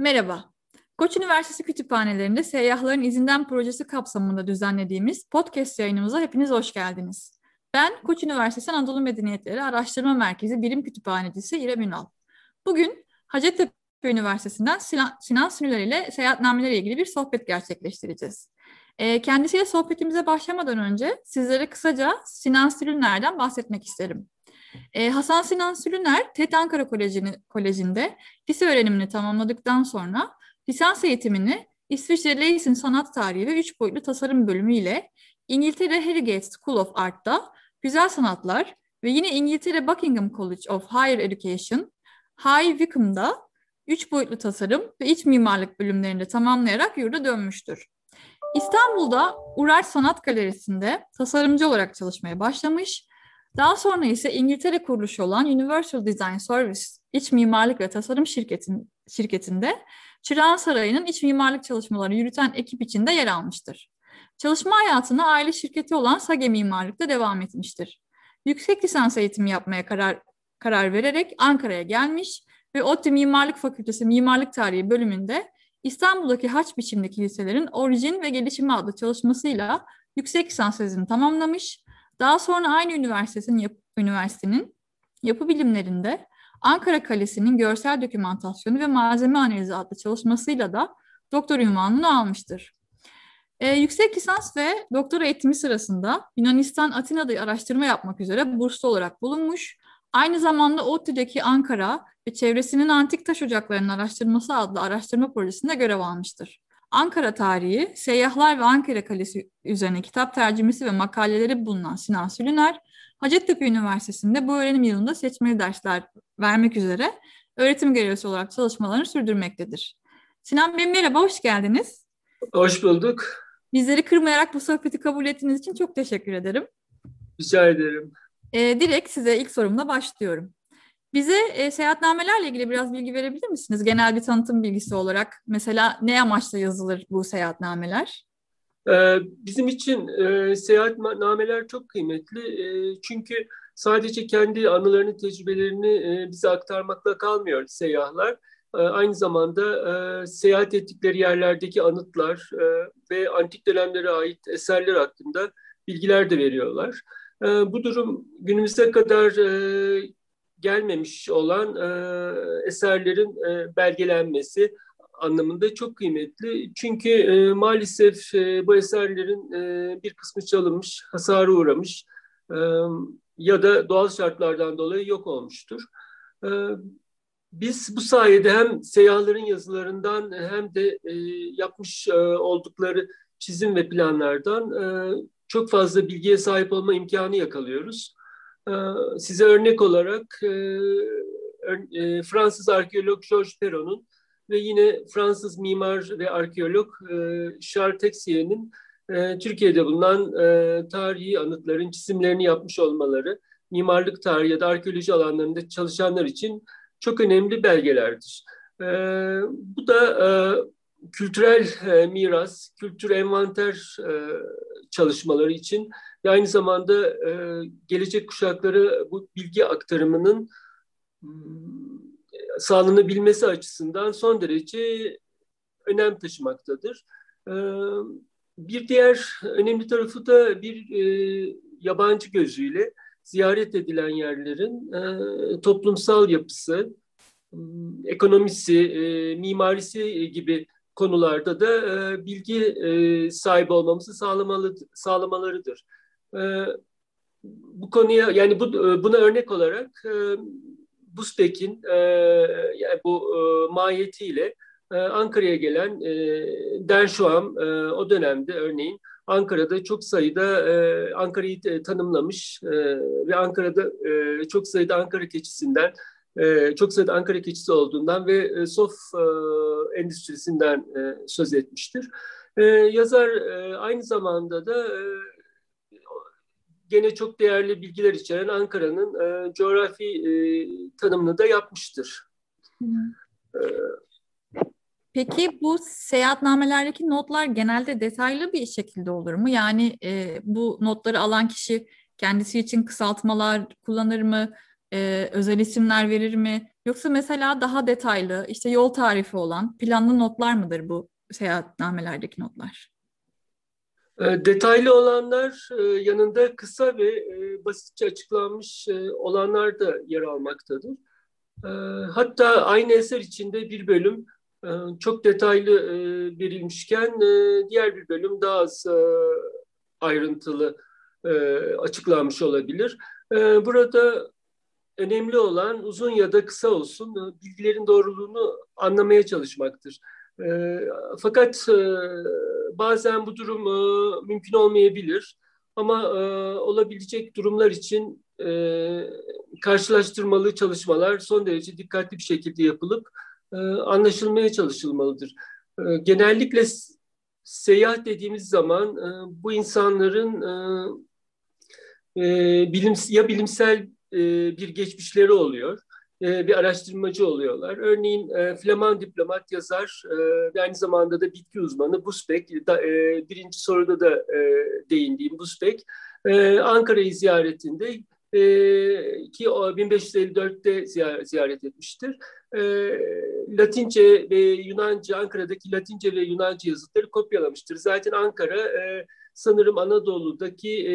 Merhaba. Koç Üniversitesi Kütüphanelerinde Seyyahların İzinden projesi kapsamında düzenlediğimiz podcast yayınımıza hepiniz hoş geldiniz. Ben Koç Üniversitesi Anadolu Medeniyetleri Araştırma Merkezi Bilim Kütüphanecisi İrem Ünal. Bugün Hacettepe Üniversitesi'nden Sinan, Sinan Sünüler ile seyahatnamelerle ilgili bir sohbet gerçekleştireceğiz. E, kendisiyle sohbetimize başlamadan önce sizlere kısaca Sinan Sülüner'den bahsetmek isterim. E, Hasan Sinan Sülüner, TET Ankara Koleji'ni, Koleji'nde lise öğrenimini tamamladıktan sonra lisans eğitimini İsviçre Leysin Sanat Tarihi ve Üç Boyutlu Tasarım bölümü ile İngiltere Harrogate School of Art'ta Güzel Sanatlar ve yine İngiltere Buckingham College of Higher Education, High Wycombe'da üç boyutlu tasarım ve iç mimarlık bölümlerinde tamamlayarak yurda dönmüştür. İstanbul'da Uğraş Sanat Galerisi'nde tasarımcı olarak çalışmaya başlamış daha sonra ise İngiltere kuruluşu olan Universal Design Service iç mimarlık ve tasarım şirketin, şirketinde Çırağan Sarayı'nın iç mimarlık çalışmalarını yürüten ekip içinde yer almıştır. Çalışma hayatına aile şirketi olan Sage Mimarlık'ta devam etmiştir. Yüksek lisans eğitimi yapmaya karar, karar vererek Ankara'ya gelmiş ve ODTÜ Mimarlık Fakültesi Mimarlık Tarihi bölümünde İstanbul'daki haç biçimdeki liselerin orijin ve gelişimi adlı çalışmasıyla yüksek lisans tezini tamamlamış daha sonra aynı üniversitenin, yap, üniversitenin yapı bilimlerinde Ankara Kalesi'nin görsel dokümantasyonu ve malzeme analizi adlı çalışmasıyla da doktor ünvanını almıştır. Ee, yüksek lisans ve doktora eğitimi sırasında Yunanistan Atina'da araştırma yapmak üzere burslu olarak bulunmuş. Aynı zamanda ODTÜ'deki Ankara ve çevresinin antik taş ocaklarının araştırması adlı araştırma projesinde görev almıştır. Ankara tarihi, seyyahlar ve Ankara Kalesi üzerine kitap tercümesi ve makaleleri bulunan Sinan Sülüner, Hacettepe Üniversitesi'nde bu öğrenim yılında seçmeli dersler vermek üzere öğretim görevlisi olarak çalışmalarını sürdürmektedir. Sinan Bey merhaba, hoş geldiniz. Hoş bulduk. Bizleri kırmayarak bu sohbeti kabul ettiğiniz için çok teşekkür ederim. Rica ederim. Ee, direkt size ilk sorumla başlıyorum. Bize e, seyahatnamelerle ilgili biraz bilgi verebilir misiniz? Genel bir tanıtım bilgisi olarak. Mesela ne amaçla yazılır bu seyahatnameler? Ee, bizim için e, seyahatnameler çok kıymetli. E, çünkü sadece kendi anılarını, tecrübelerini e, bize aktarmakla kalmıyor seyyahlar. E, aynı zamanda e, seyahat ettikleri yerlerdeki anıtlar e, ve antik dönemlere ait eserler hakkında bilgiler de veriyorlar. E, bu durum günümüze kadar e, gelmemiş olan e, eserlerin e, belgelenmesi anlamında çok kıymetli. Çünkü e, maalesef e, bu eserlerin e, bir kısmı çalınmış, hasara uğramış e, ya da doğal şartlardan dolayı yok olmuştur. E, biz bu sayede hem seyyahların yazılarından hem de e, yapmış e, oldukları çizim ve planlardan e, çok fazla bilgiye sahip olma imkanı yakalıyoruz. Ee, size örnek olarak e, e, Fransız arkeolog Georges Perron'un ve yine Fransız mimar ve arkeolog e, Charles Texier'in Türkiye'de bulunan tarihi anıtların çizimlerini yapmış olmaları, mimarlık tarihi ya da arkeoloji alanlarında çalışanlar için çok önemli belgelerdir. Bu da kültürel miras, kültür envanter çalışmaları için ve aynı zamanda e, gelecek kuşakları bu bilgi aktarımının hmm, sağlanabilmesi açısından son derece önem taşımaktadır. E, bir diğer önemli tarafı da bir e, yabancı gözüyle ziyaret edilen yerlerin e, toplumsal yapısı, hmm, ekonomisi, e, mimarisi gibi konularda da e, bilgi e, sahibi olmamızı sağlamalı, sağlamalarıdır. E, bu konuya yani bu buna örnek olarak e, Busbek'in e, yani bu e, mahiyetiyle e, Ankara'ya gelen e, Derşuam e, o dönemde örneğin Ankara'da çok sayıda e, Ankara'yı e, tanımlamış e, ve Ankara'da e, çok sayıda Ankara keçisinden e, çok sayıda Ankara keçisi olduğundan ve e, sof e, endüstrisinden e, söz etmiştir. E, yazar e, aynı zamanda da e, gene çok değerli bilgiler içeren Ankara'nın e, coğrafi e, tanımını da yapmıştır. E, Peki bu seyahatnamelerdeki notlar genelde detaylı bir şekilde olur mu? Yani e, bu notları alan kişi kendisi için kısaltmalar kullanır mı? e, özel isimler verir mi? Yoksa mesela daha detaylı işte yol tarifi olan planlı notlar mıdır bu seyahatnamelerdeki notlar? E, detaylı olanlar e, yanında kısa ve e, basitçe açıklanmış olanlar da yer almaktadır. Hatta aynı eser içinde bir bölüm çok detaylı verilmişken diğer bir bölüm daha az ayrıntılı açıklanmış olabilir. Burada önemli olan uzun ya da kısa olsun bilgilerin doğruluğunu anlamaya çalışmaktır. Fakat bazen bu durum mümkün olmayabilir. Ama olabilecek durumlar için karşılaştırmalı çalışmalar son derece dikkatli bir şekilde yapılıp anlaşılmaya çalışılmalıdır. Genellikle seyahat dediğimiz zaman bu insanların bilim, ya bilimsel bir geçmişleri oluyor e, bir araştırmacı oluyorlar. Örneğin e, Flaman diplomat yazar e, ve aynı zamanda da bitki uzmanı e, birinci soruda da değindiğim Busbek, e, Ankara'yı ziyaretinde ki o 1554'te ziyaret, etmiştir. Latince ve Yunanca, Ankara'daki Latince ve Yunanca yazıtları kopyalamıştır. Zaten Ankara sanırım Anadolu'daki e,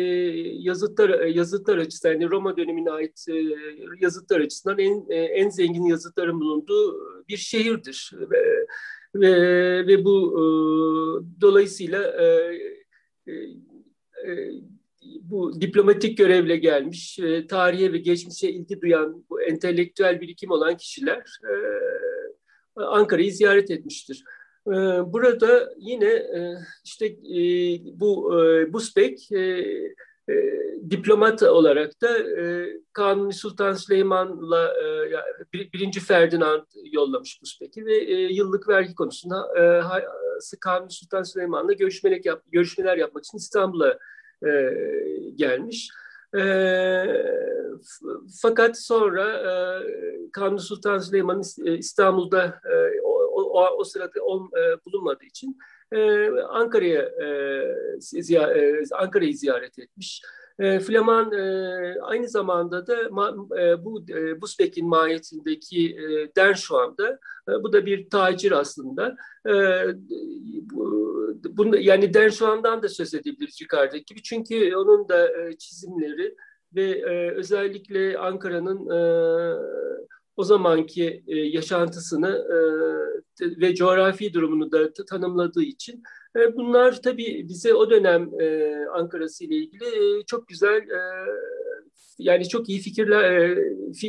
yazıtlar e, yazıtlar açısından yani Roma dönemine ait e, yazıtlar açısından en e, en zengin yazıtların bulunduğu bir şehirdir ve ve, ve bu e, dolayısıyla e, e, e, bu diplomatik görevle gelmiş, e, tarihe ve geçmişe ilgi duyan, bu entelektüel birikim olan kişiler e, Ankara'yı ziyaret etmiştir. Ee, burada yine e, işte e, bu e, Busbek diplomat olarak da Kanuni Sultan Süleyman'la birinci Ferdinand yollamış Busbek'i ve yıllık vergi konusunda Kanuni Sultan Süleyman'la görüşmeler, yap, görüşmeler yapmak için İstanbul'a gelmiş. fakat sonra Kanuni Sultan Süleyman İstanbul'da o, o sırada on, e, bulunmadığı için e, Ankara'ya e, ziy- e, Ankara'yı ziyaret etmiş. E, Flaman e, aynı zamanda da ma, e, bu e, Busbek'in mahiyetindeki e, Denşuan'da e, bu da bir tacir aslında. E, bu, bunu, yani Denşuan'dan da söz edebiliriz yukarıdaki gibi. Çünkü onun da e, çizimleri ve e, özellikle Ankara'nın e, o zamanki e, yaşantısını e, ve coğrafi durumunu da tanımladığı için e, bunlar tabii bize o dönem e, Ankara'sı ile ilgili e, çok güzel e, yani çok iyi fikirler e,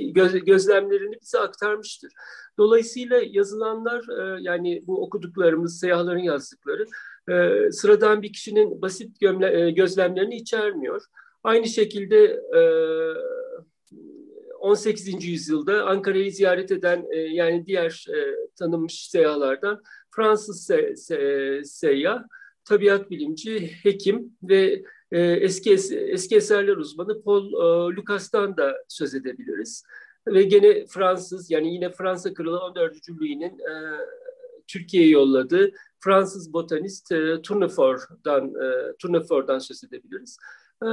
göz, gözlemlerini bize aktarmıştır. Dolayısıyla yazılanlar e, yani bu okuduklarımız seyahların yazdıkları e, sıradan bir kişinin basit gözlemlerini içermiyor. Aynı şekilde 18. yüzyılda Ankara'yı ziyaret eden e, yani diğer e, tanınmış seyyahlardan Fransız se, se, seyyah, tabiat bilimci, hekim ve e, eski eski eserler uzmanı Paul e, Lucas'tan da söz edebiliriz. Ve gene Fransız yani yine Fransa Kralı 14. Louis'nin e, Türkiye'ye yolladığı Fransız botanist e, Tournefort'dan e, Tournefort'dan söz edebiliriz. E,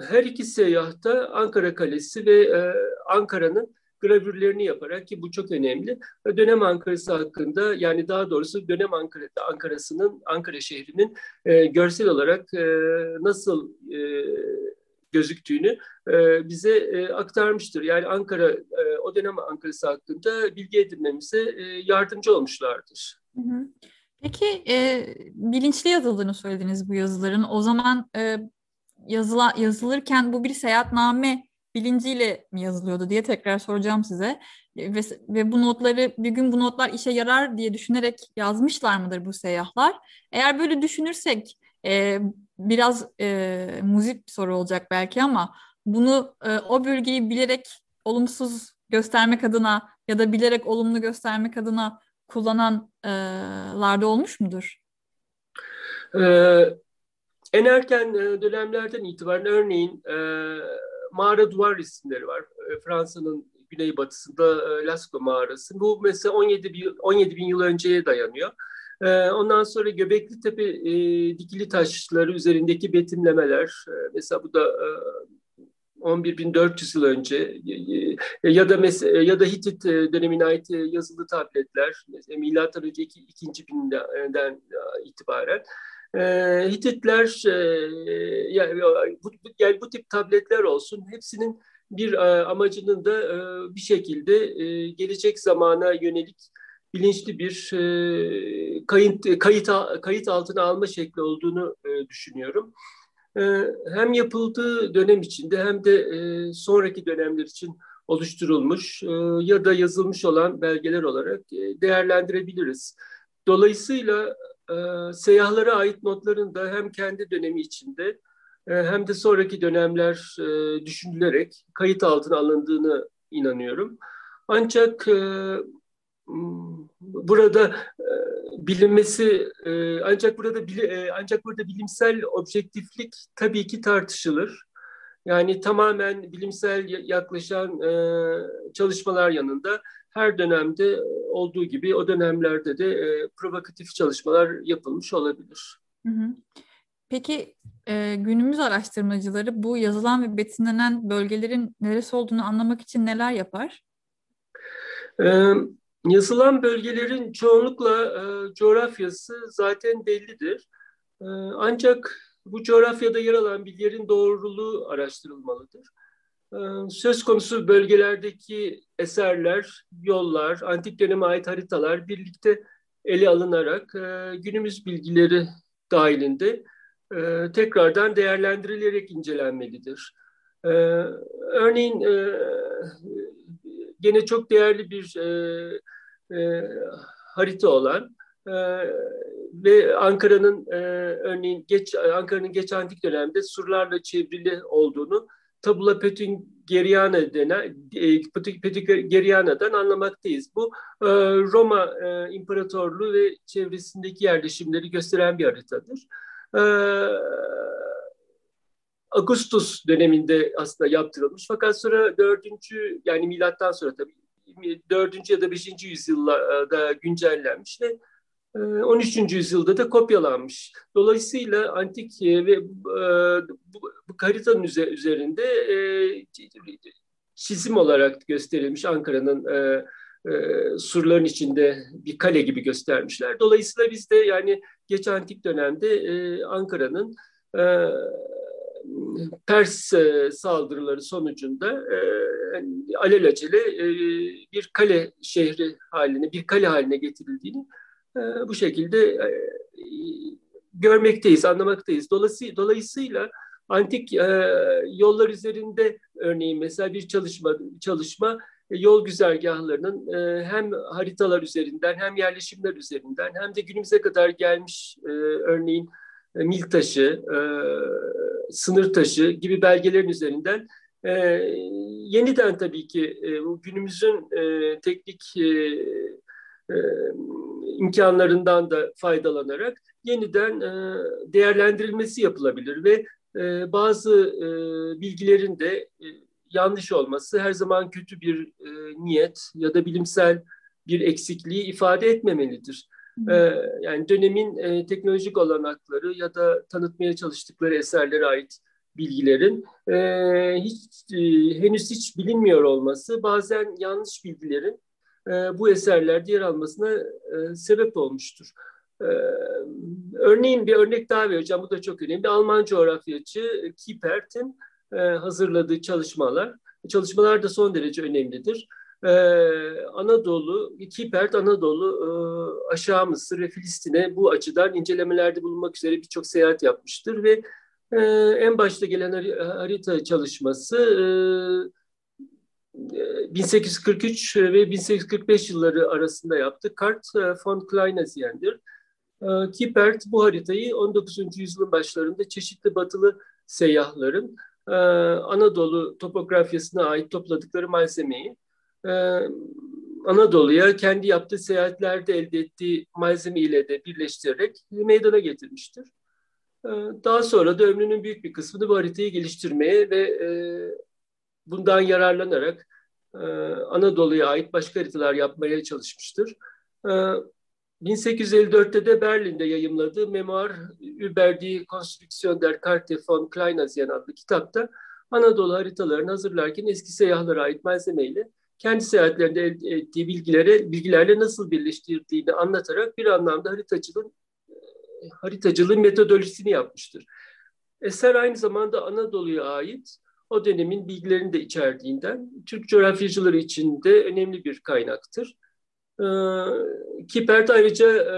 her iki seyahatta Ankara Kalesi ve e, Ankara'nın gravürlerini yaparak ki bu çok önemli. Dönem Ankara'sı hakkında yani daha doğrusu dönem Ankara, Ankara'sının Ankara şehrinin e, görsel olarak e, nasıl e, gözüktüğünü e, bize e, aktarmıştır. Yani Ankara e, o dönem Ankara'sı hakkında bilgi edinmemize e, yardımcı olmuşlardır. Peki e, bilinçli yazıldığını söylediniz bu yazıların. O zaman e, yazıla, yazılırken bu bir seyahatname bilinciyle mi yazılıyordu diye tekrar soracağım size. Ve, ve bu notları bir gün bu notlar işe yarar diye düşünerek yazmışlar mıdır bu seyyahlar? Eğer böyle düşünürsek e, biraz e, muzip bir soru olacak belki ama bunu e, o bölgeyi bilerek olumsuz göstermek adına ya da bilerek olumlu göstermek adına kullananlarda olmuş mudur? Ee, en erken e, dönemlerden itibaren örneğin e, mağara duvar resimleri var. E, Fransa'nın güneybatısında Lascaux mağarası. Bu mesela 17 bin, 17 bin yıl önceye dayanıyor. Ondan sonra Göbekli Tepe e, dikili taşları üzerindeki betimlemeler. Mesela bu da e, 11.400 yıl önce ya da mesela, ya da Hitit dönemine ait yazılı tabletler milattan önce 2. iki, binden itibaren Hititler yani bu, yani bu tip tabletler olsun hepsinin bir amacının da bir şekilde gelecek zamana yönelik bilinçli bir kayıt kayıt kayıt altına alma şekli olduğunu düşünüyorum. Ee, hem yapıldığı dönem içinde hem de e, sonraki dönemler için oluşturulmuş e, ya da yazılmış olan belgeler olarak e, değerlendirebiliriz. Dolayısıyla seyyahlara ait notların da hem kendi dönemi içinde hem de sonraki dönemler düşünülerek kayıt altına alındığını inanıyorum. Ancak burada bilinmesi e, ancak burada bili, e, ancak burada bilimsel objektiflik tabii ki tartışılır. Yani tamamen bilimsel yaklaşan e, çalışmalar yanında her dönemde olduğu gibi o dönemlerde de e, provokatif çalışmalar yapılmış olabilir. Hı hı. Peki e, günümüz araştırmacıları bu yazılan ve betimlenen bölgelerin neresi olduğunu anlamak için neler yapar? Evet. Yazılan bölgelerin çoğunlukla e, coğrafyası zaten bellidir. E, ancak bu coğrafyada yer alan bilgilerin doğruluğu araştırılmalıdır. E, söz konusu bölgelerdeki eserler, yollar, antik döneme ait haritalar birlikte ele alınarak e, günümüz bilgileri dahilinde e, tekrardan değerlendirilerek incelenmelidir. E, örneğin gene çok değerli bir harita olan e, ve Ankara'nın e, örneğin geç Ankara'nın geç antik dönemde surlarla çevrili olduğunu Tabula Peutingeriana denen e, Peutingeriana'dan anlamaktayız. Bu e, Roma e, İmparatorluğu ve çevresindeki yerleşimleri gösteren bir haritadır. E, Augustus döneminde aslında yaptırılmış fakat sonra dördüncü yani milattan sonra tabii 4. ya da 5. yüzyılda güncellenmiş ve 13. E, yüzyılda da kopyalanmış. Dolayısıyla antik e, ve e, bu, haritanın üzerinde çizim olarak gösterilmiş Ankara'nın surların içinde bir kale gibi göstermişler. Dolayısıyla biz de yani geç antik dönemde Ankara'nın Pers e, saldırıları sonucunda e, alelacele e, bir kale şehri haline, bir kale haline getirildiğini e, bu şekilde e, görmekteyiz, anlamaktayız. Dolayısıyla, dolayısıyla antik e, yollar üzerinde örneğin mesela bir çalışma çalışma e, yol güzergahlarının hem haritalar üzerinden hem yerleşimler üzerinden hem de günümüze kadar gelmiş örneğin mil taşı, sınır taşı gibi belgelerin üzerinden yeniden tabii ki e, günümüzün teknik imkanlarından da faydalanarak yeniden e, değerlendirilmesi yapılabilir ve e, bazı e, bilgilerin de e, yanlış olması her zaman kötü bir e, niyet ya da bilimsel bir eksikliği ifade etmemelidir. E, yani dönemin e, teknolojik olanakları ya da tanıtmaya çalıştıkları eserlere ait bilgilerin e, hiç e, henüz hiç bilinmiyor olması bazen yanlış bilgilerin e, bu eserlerde yer almasına e, sebep olmuştur. E, örneğin bir örnek daha vereceğim, bu da çok önemli. Alman coğrafyacı Kiepert'in e, hazırladığı çalışmalar, çalışmalar da son derece önemlidir. Anadolu, Kipert Anadolu, e, aşağı Mısır ve Filistin'e bu açıdan incelemelerde bulunmak üzere birçok seyahat yapmıştır ve e, en başta gelen harita çalışması 1843 e, ve 1845 yılları arasında yaptı. Kart von Kleinasien'dir. Kipert bu haritayı 19. yüzyılın başlarında çeşitli batılı seyyahların Anadolu topografyasına ait topladıkları malzemeyi e, Anadolu'ya kendi yaptığı seyahatlerde elde ettiği malzeme ile de birleştirerek meydana getirmiştir. Daha sonra da ömrünün büyük bir kısmını bu haritayı geliştirmeye ve e, bundan yararlanarak e, Anadolu'ya ait başka haritalar yapmaya çalışmıştır. 1854'te ee, de Berlin'de yayımladığı Memoir über die Konstruktion der Karte von Kleinasien adlı kitapta Anadolu haritalarını hazırlarken eski seyyahlara ait malzemeyle kendi seyahatlerinde elde ettiği bilgilere, bilgilerle nasıl birleştirdiğini anlatarak bir anlamda haritacılığın haritacılığın metodolojisini yapmıştır. Eser aynı zamanda Anadolu'ya ait o dönemin bilgilerini de içerdiğinden Türk coğrafyacıları için de önemli bir kaynaktır. Ee, Kipert ayrıca e,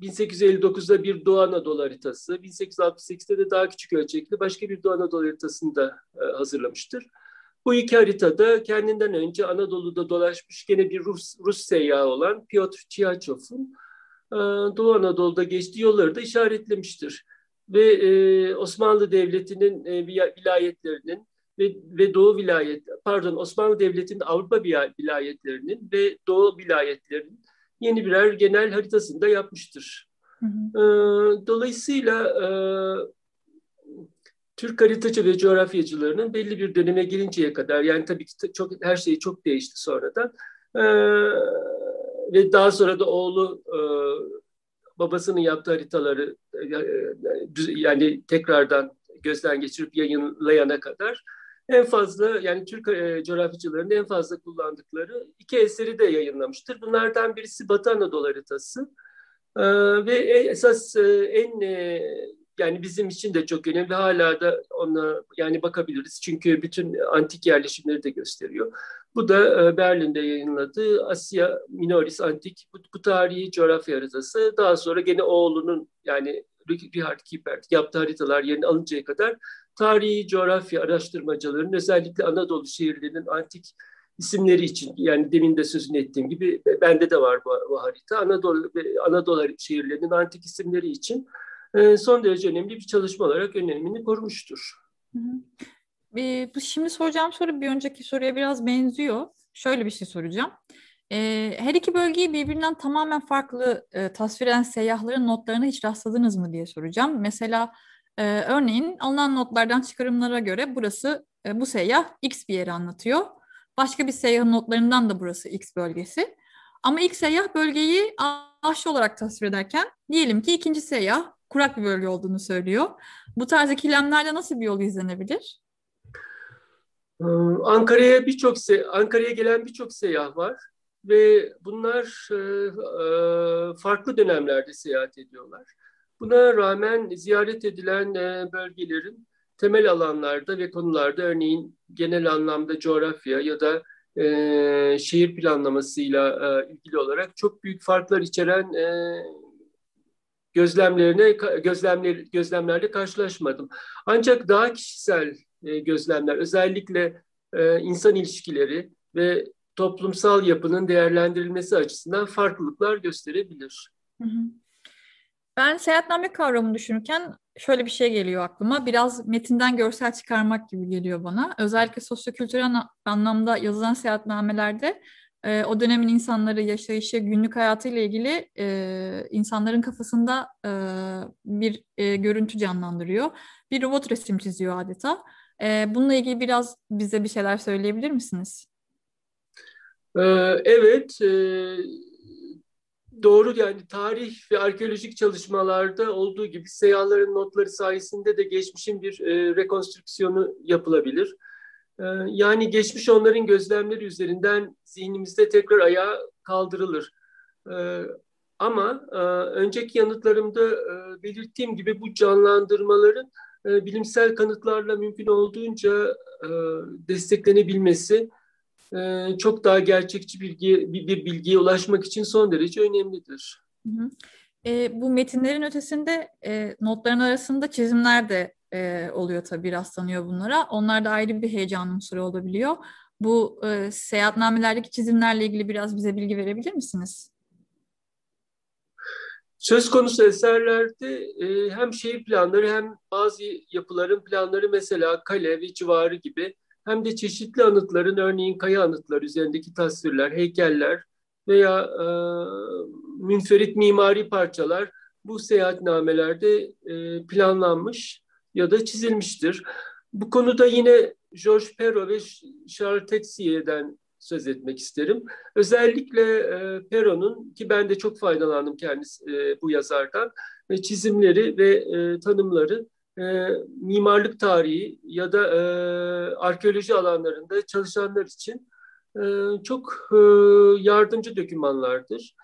1859'da bir Doğu Anadolu haritası, 1868'de de daha küçük ölçekli başka bir Doğu Anadolu haritasını da e, hazırlamıştır. Bu iki haritada kendinden önce Anadolu'da dolaşmış gene bir Rus, Rus seyyahı olan Piotr Çiğaçov'un e, Doğu Anadolu'da geçtiği yolları da işaretlemiştir. Ve e, Osmanlı Devleti'nin e, vilayetlerinin ve, ve Doğu vilayet, pardon Osmanlı Devleti'nin Avrupa vilayetlerinin ve Doğu vilayetlerinin yeni birer genel haritasını da yapmıştır. Hı hı. E, dolayısıyla e, Türk haritacı ve coğrafyacılarının belli bir döneme gelinceye kadar yani tabii ki çok her şey çok değişti sonradan e, ve daha sonra da oğlu e, babasının yaptığı haritaları e, e yani tekrardan gözden geçirip yayınlayana kadar en fazla yani Türk e, coğrafyacılarının en fazla kullandıkları iki eseri de yayınlamıştır. Bunlardan birisi Batı Anadolu haritası e, ve esas en yani bizim için de çok önemli. Hala da ona yani bakabiliriz. Çünkü bütün antik yerleşimleri de gösteriyor. Bu da e, Berlin'de yayınladığı Asya Minoris Antik bu, bu tarihi coğrafya haritası. Daha sonra gene oğlunun yani Richard Kiepert yaptığı haritalar yerine alıncaya kadar tarihi coğrafya araştırmacılarının özellikle Anadolu şehirlerinin antik isimleri için yani demin de sözünü ettiğim gibi bende de var bu, bu harita. Anadolu Anadolu şehirlerinin antik isimleri için son derece önemli bir çalışma olarak önemini korumuştur. Hı hı. E, şimdi soracağım soru bir önceki soruya biraz benziyor. Şöyle bir şey soracağım. E, her iki bölgeyi birbirinden tamamen farklı e, tasvir eden seyyahların notlarına hiç rastladınız mı diye soracağım. Mesela e, örneğin alınan notlardan çıkarımlara göre burası e, bu seyyah X bir yeri anlatıyor. Başka bir seyyahın notlarından da burası X bölgesi. Ama ilk seyyah bölgeyi ağaçlı olarak tasvir ederken diyelim ki ikinci seyyah kurak bir bölge olduğunu söylüyor. Bu tarz ikilemlerde nasıl bir yol izlenebilir? Ee, Ankara'ya birçok Ankara'ya gelen birçok seyyah var ve bunlar e, e, farklı dönemlerde seyahat ediyorlar. Buna rağmen ziyaret edilen e, bölgelerin temel alanlarda ve konularda örneğin genel anlamda coğrafya ya da şehir planlamasıyla ilgili olarak çok büyük farklar içeren gözlemlerine gözlemler gözlemlerle karşılaşmadım. Ancak daha kişisel e, gözlemler özellikle e, insan ilişkileri ve toplumsal yapının değerlendirilmesi açısından farklılıklar gösterebilir. Ben seyahatname kavramını düşünürken şöyle bir şey geliyor aklıma. Biraz metinden görsel çıkarmak gibi geliyor bana. Özellikle sosyokültürel anlamda yazılan seyahatnamelerde e, o dönemin insanları, yaşayışı, günlük hayatıyla ilgili e, insanların kafasında e, bir e, görüntü canlandırıyor. Bir robot resim çiziyor adeta. E, bununla ilgili biraz bize bir şeyler söyleyebilir misiniz? Evet, doğru yani tarih ve arkeolojik çalışmalarda olduğu gibi seyyahların notları sayesinde de geçmişin bir rekonstrüksiyonu yapılabilir. E, yani geçmiş onların gözlemleri üzerinden zihnimizde tekrar ayağa kaldırılır. E, ama e, önceki yanıtlarımda e, belirttiğim gibi bu canlandırmaların e, bilimsel kanıtlarla mümkün olduğunca desteklenebilmesi çok daha gerçekçi bilgi, bir bilgiye ulaşmak için son derece önemlidir. Hı hı. E, bu metinlerin ötesinde e, notların arasında çizimler de e, oluyor tabii rastlanıyor bunlara. Onlar da ayrı bir heyecan unsuru olabiliyor. Bu e, seyahatnamelerdeki çizimlerle ilgili biraz bize bilgi verebilir misiniz? Söz konusu eserlerde e, hem şehir planları hem bazı yapıların planları mesela kale ve civarı gibi hem de çeşitli anıtların örneğin kaya anıtları üzerindeki tasvirler, heykeller veya e, münferit mimari parçalar bu seyahatnamelerde e, planlanmış ya da çizilmiştir. Bu konuda yine George Perrault ve Charles Texier'den söz etmek isterim. Özellikle e, Perrault'un ki ben de çok faydalandım kendisi e, bu yazardan ve çizimleri ve e, tanımları mimarlık tarihi ya da arkeoloji alanlarında çalışanlar için çok yardımcı dokümanlardır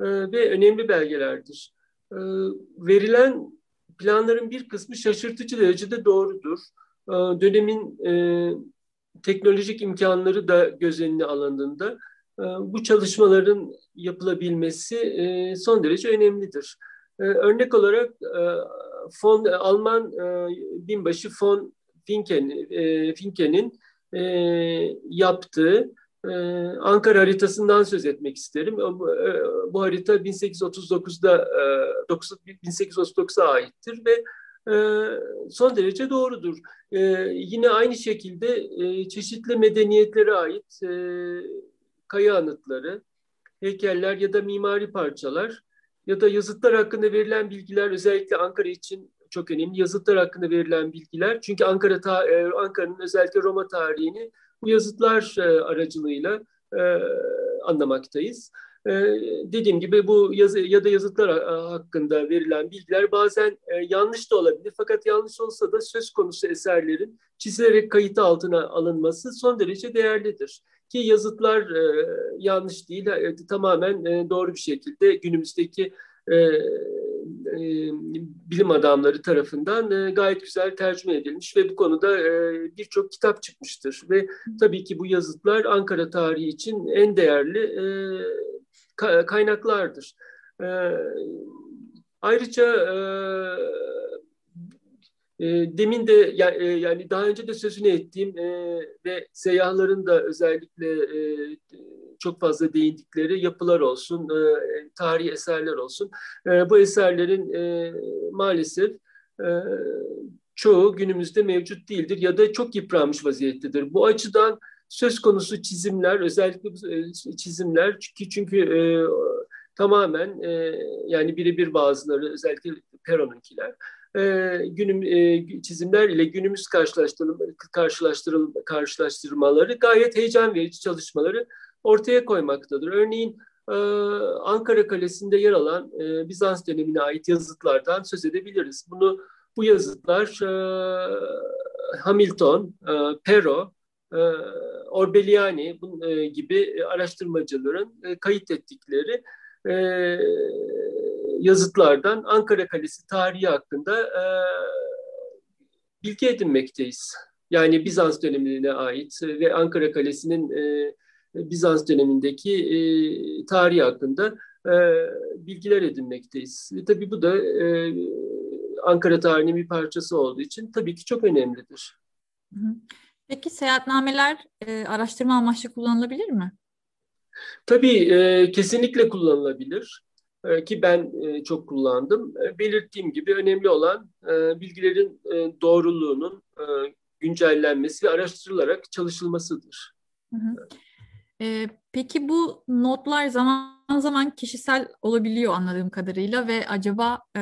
ve önemli belgelerdir. Verilen planların bir kısmı şaşırtıcı derecede doğrudur. Dönemin teknolojik imkanları da göz önüne alındığında bu çalışmaların yapılabilmesi son derece önemlidir. Örnek olarak fon, Alman binbaşı von Finken, Finken'in yaptığı Ankara haritasından söz etmek isterim. Bu harita 1839'da 1839'a aittir ve son derece doğrudur. Yine aynı şekilde çeşitli medeniyetlere ait kaya anıtları, heykeller ya da mimari parçalar ya da yazıtlar hakkında verilen bilgiler özellikle Ankara için çok önemli. Yazıtlar hakkında verilen bilgiler çünkü Ankara Ankara'nın özellikle Roma tarihini bu yazıtlar aracılığıyla anlamaktayız. Ee, dediğim gibi bu yazı ya da yazıtlar hakkında verilen bilgiler bazen e, yanlış da olabilir. Fakat yanlış olsa da söz konusu eserlerin çizilerek kayıt altına alınması son derece değerlidir. Ki yazıtlar e, yanlış değil, e, tamamen e, doğru bir şekilde günümüzdeki e, e, bilim adamları tarafından e, gayet güzel tercüme edilmiş ve bu konuda e, birçok kitap çıkmıştır. Ve tabii ki bu yazıtlar Ankara tarihi için en değerli kaynaklardır. Ayrıca e, demin de e, yani daha önce de sözünü ettiğim e, ve seyyahların da özellikle e, çok fazla değindikleri yapılar olsun, e, tarihi eserler olsun. E, bu eserlerin e, maalesef e, çoğu günümüzde mevcut değildir ya da çok yıpranmış vaziyettedir. Bu açıdan söz konusu çizimler, özellikle e, çizimler çünkü çünkü e, tamamen e, yani birebir bazıları özellikle Peron'unkiler e, günüm e, çizimler ile günümüz karşılaştırıl, karşılaştırmaları gayet heyecan verici çalışmaları ortaya koymaktadır. Örneğin e, Ankara Kalesi'nde yer alan e, Bizans dönemine ait yazıtlardan söz edebiliriz. Bunu bu yazıtlar e, Hamilton, e, Pero, e, Orbeliani e, gibi araştırmacıların e, kayıt ettikleri e, yazıtlardan Ankara Kalesi tarihi hakkında e, bilgi edinmekteyiz. Yani Bizans dönemine ait ve Ankara Kalesi'nin e, Bizans dönemindeki e, tarihi hakkında e, bilgiler edinmekteyiz. Ve tabii bu da e, Ankara tarihinin bir parçası olduğu için tabii ki çok önemlidir. Peki seyahatnameler e, araştırma amaçlı kullanılabilir mi? Tabii e, kesinlikle kullanılabilir e, ki ben e, çok kullandım. E, belirttiğim gibi önemli olan e, bilgilerin e, doğruluğunun e, güncellenmesi ve araştırılarak çalışılmasıdır. E, peki bu notlar zaman zaman kişisel olabiliyor anladığım kadarıyla ve acaba e,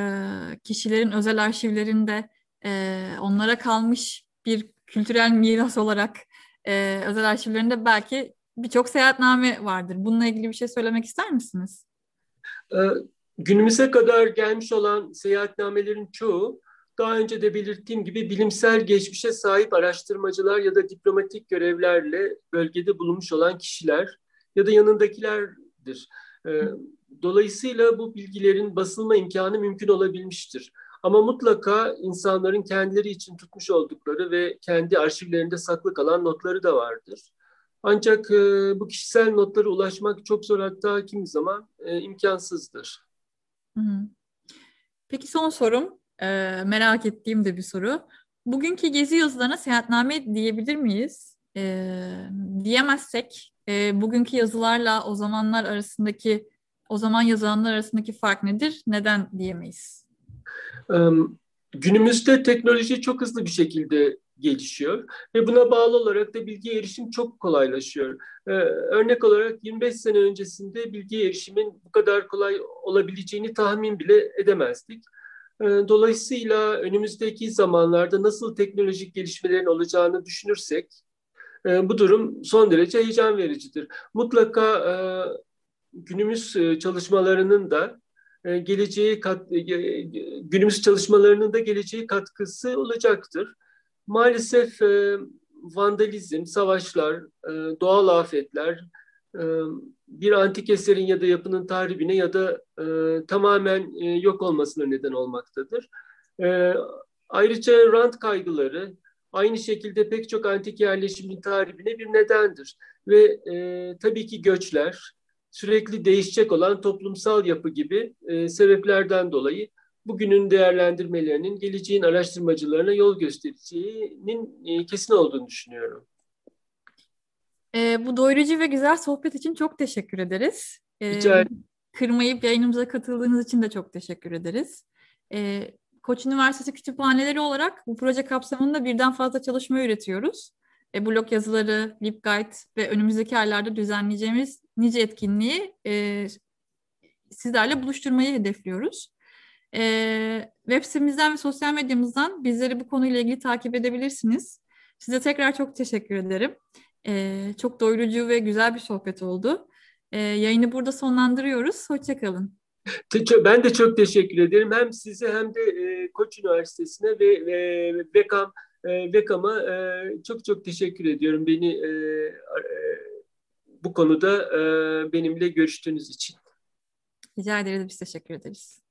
kişilerin özel arşivlerinde e, onlara kalmış bir kültürel miras olarak e, özel arşivlerinde belki birçok seyahatname vardır. Bununla ilgili bir şey söylemek ister misiniz? Ee, günümüze kadar gelmiş olan seyahatnamelerin çoğu daha önce de belirttiğim gibi bilimsel geçmişe sahip araştırmacılar ya da diplomatik görevlerle bölgede bulunmuş olan kişiler ya da yanındakilerdir. Ee, dolayısıyla bu bilgilerin basılma imkanı mümkün olabilmiştir. Ama mutlaka insanların kendileri için tutmuş oldukları ve kendi arşivlerinde saklı kalan notları da vardır. Ancak e, bu kişisel notlara ulaşmak çok zor hatta kimi zaman e, imkansızdır. Peki son sorum, e, merak ettiğim de bir soru. Bugünkü gezi yazılarına seyahatname diyebilir miyiz? E, diyemezsek e, bugünkü yazılarla o zamanlar arasındaki, o zaman yazılanlar arasındaki fark nedir? Neden diyemeyiz? Günümüzde teknoloji çok hızlı bir şekilde gelişiyor ve buna bağlı olarak da bilgiye erişim çok kolaylaşıyor. Ee, örnek olarak 25 sene öncesinde bilgiye erişimin bu kadar kolay olabileceğini tahmin bile edemezdik. Ee, dolayısıyla önümüzdeki zamanlarda nasıl teknolojik gelişmelerin olacağını düşünürsek e, bu durum son derece heyecan vericidir. Mutlaka e, günümüz e, çalışmalarının da e, geleceğe kat, e, günümüz çalışmalarının da geleceğe katkısı olacaktır. Maalesef e, vandalizm, savaşlar, e, doğal afetler, e, bir antik eserin ya da yapının tahribine ya da e, tamamen e, yok olmasına neden olmaktadır. E, ayrıca rant kaygıları aynı şekilde pek çok antik yerleşimin tahribine bir nedendir. Ve e, tabii ki göçler, sürekli değişecek olan toplumsal yapı gibi e, sebeplerden dolayı bugünün değerlendirmelerinin geleceğin araştırmacılarına yol göstereceğinin e, kesin olduğunu düşünüyorum. E, bu doyurucu ve güzel sohbet için çok teşekkür ederiz. E, Rica ederim. Kırmayıp yayınımıza katıldığınız için de çok teşekkür ederiz. E, Koç Üniversitesi kütüphaneleri olarak bu proje kapsamında birden fazla çalışma üretiyoruz. E, blog yazıları, LibGuide ve önümüzdeki aylarda düzenleyeceğimiz nice etkinliği e, sizlerle buluşturmayı hedefliyoruz. E, web sitemizden ve sosyal medyamızdan bizleri bu konuyla ilgili takip edebilirsiniz. Size tekrar çok teşekkür ederim. E, çok doyurucu ve güzel bir sohbet oldu. E, yayını burada sonlandırıyoruz. Hoşçakalın. Ben de çok teşekkür ederim. Hem size hem de e, Koç Üniversitesi'ne ve, ve Bekam e, Bekam'a e, çok çok teşekkür ediyorum beni e, e, bu konuda e, benimle görüştüğünüz için. Rica ederiz. Biz teşekkür ederiz.